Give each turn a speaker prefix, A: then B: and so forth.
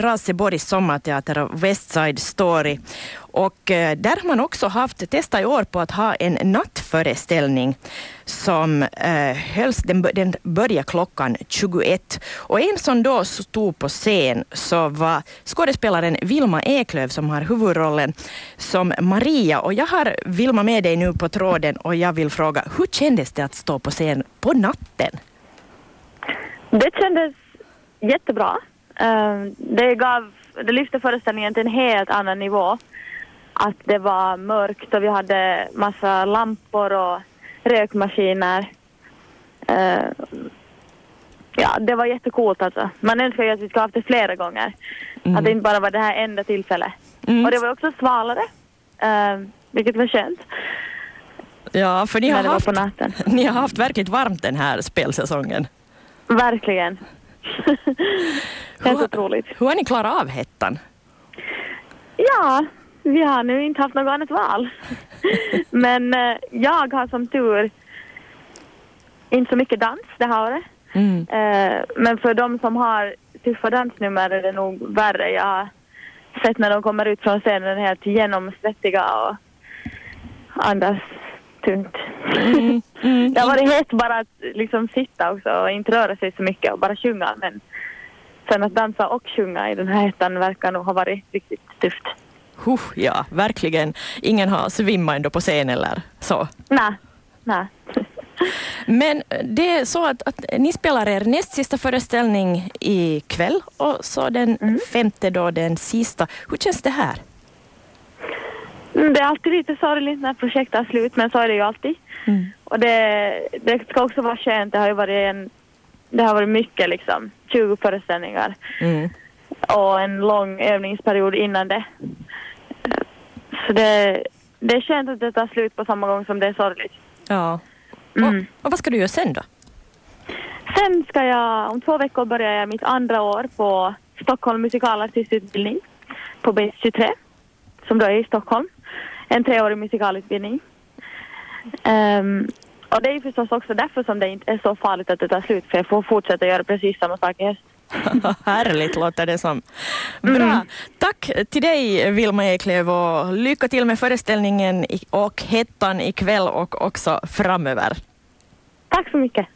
A: Raseborgs sommarteater och Westside Story. Och eh, där har man också haft, testat i år på att ha en nattföreställning som eh, hölls, den, den började klockan 21. Och en som då stod på scen så var skådespelaren Vilma Eklöv som har huvudrollen som Maria. Och jag har Vilma med dig nu på tråden och jag vill fråga, hur kändes det att stå på scen på natten?
B: Det kändes jättebra. Uh, det, gav, det lyfte föreställningen till en helt annan nivå. Att det var mörkt och vi hade massa lampor och rökmaskiner. Uh, ja, det var jättecoolt alltså. Man önskar ju att vi skulle haft det flera gånger. Mm. Att det inte bara var det här enda tillfället. Mm. Och det var också svalare, uh, vilket var skönt.
A: Ja, för ni har, haft, ni har haft verkligt varmt den här spelsäsongen.
B: Verkligen. Helt otroligt.
A: Hur har ni klarat av hettan?
B: Ja, vi har nu inte haft något annat val. Men eh, jag har som tur inte så mycket dans det här året. Mm. Eh, men för de som har tuffa dansnummer är det nog värre. Jag har sett när de kommer ut från scenen helt genomsvettiga och andas tungt. Mm. Mm. det har varit hett bara att liksom sitta också och inte röra sig så mycket och bara sjunga. Men sen att dansa och sjunga i den här hettan verkar nog ha varit riktigt tufft.
A: Huh, ja, verkligen. Ingen har svimmat ändå på scen eller så?
B: Nej. Nej.
A: Men det är så att, att, ni spelar er näst sista föreställning ikväll och så den mm. femte då den sista. Hur känns det här?
B: Mm, det är alltid lite sorgligt när projekt tar slut, men så är det ju alltid. Mm. Och det, det ska också vara skönt. Det har ju varit en, det har varit mycket liksom, 20 föreställningar. Mm. Och en lång övningsperiod innan det. Så det, det är skönt att det tar slut på samma gång som det är sorgligt.
A: Ja. Mm. Och, och vad ska du göra sen då?
B: Sen ska jag, om två veckor börjar jag mitt andra år på Stockholm musikalartistutbildning på Base 23 som då är i Stockholm en treårig musikalutbildning. Um, och det är förstås också därför som det inte är så farligt att det tar slut, för jag får fortsätta göra precis samma sak i höst.
A: Härligt låter det som. Bra. Mm. Tack till dig Vilma Eklöv och lycka till med föreställningen och hettan ikväll och också framöver.
B: Tack så mycket.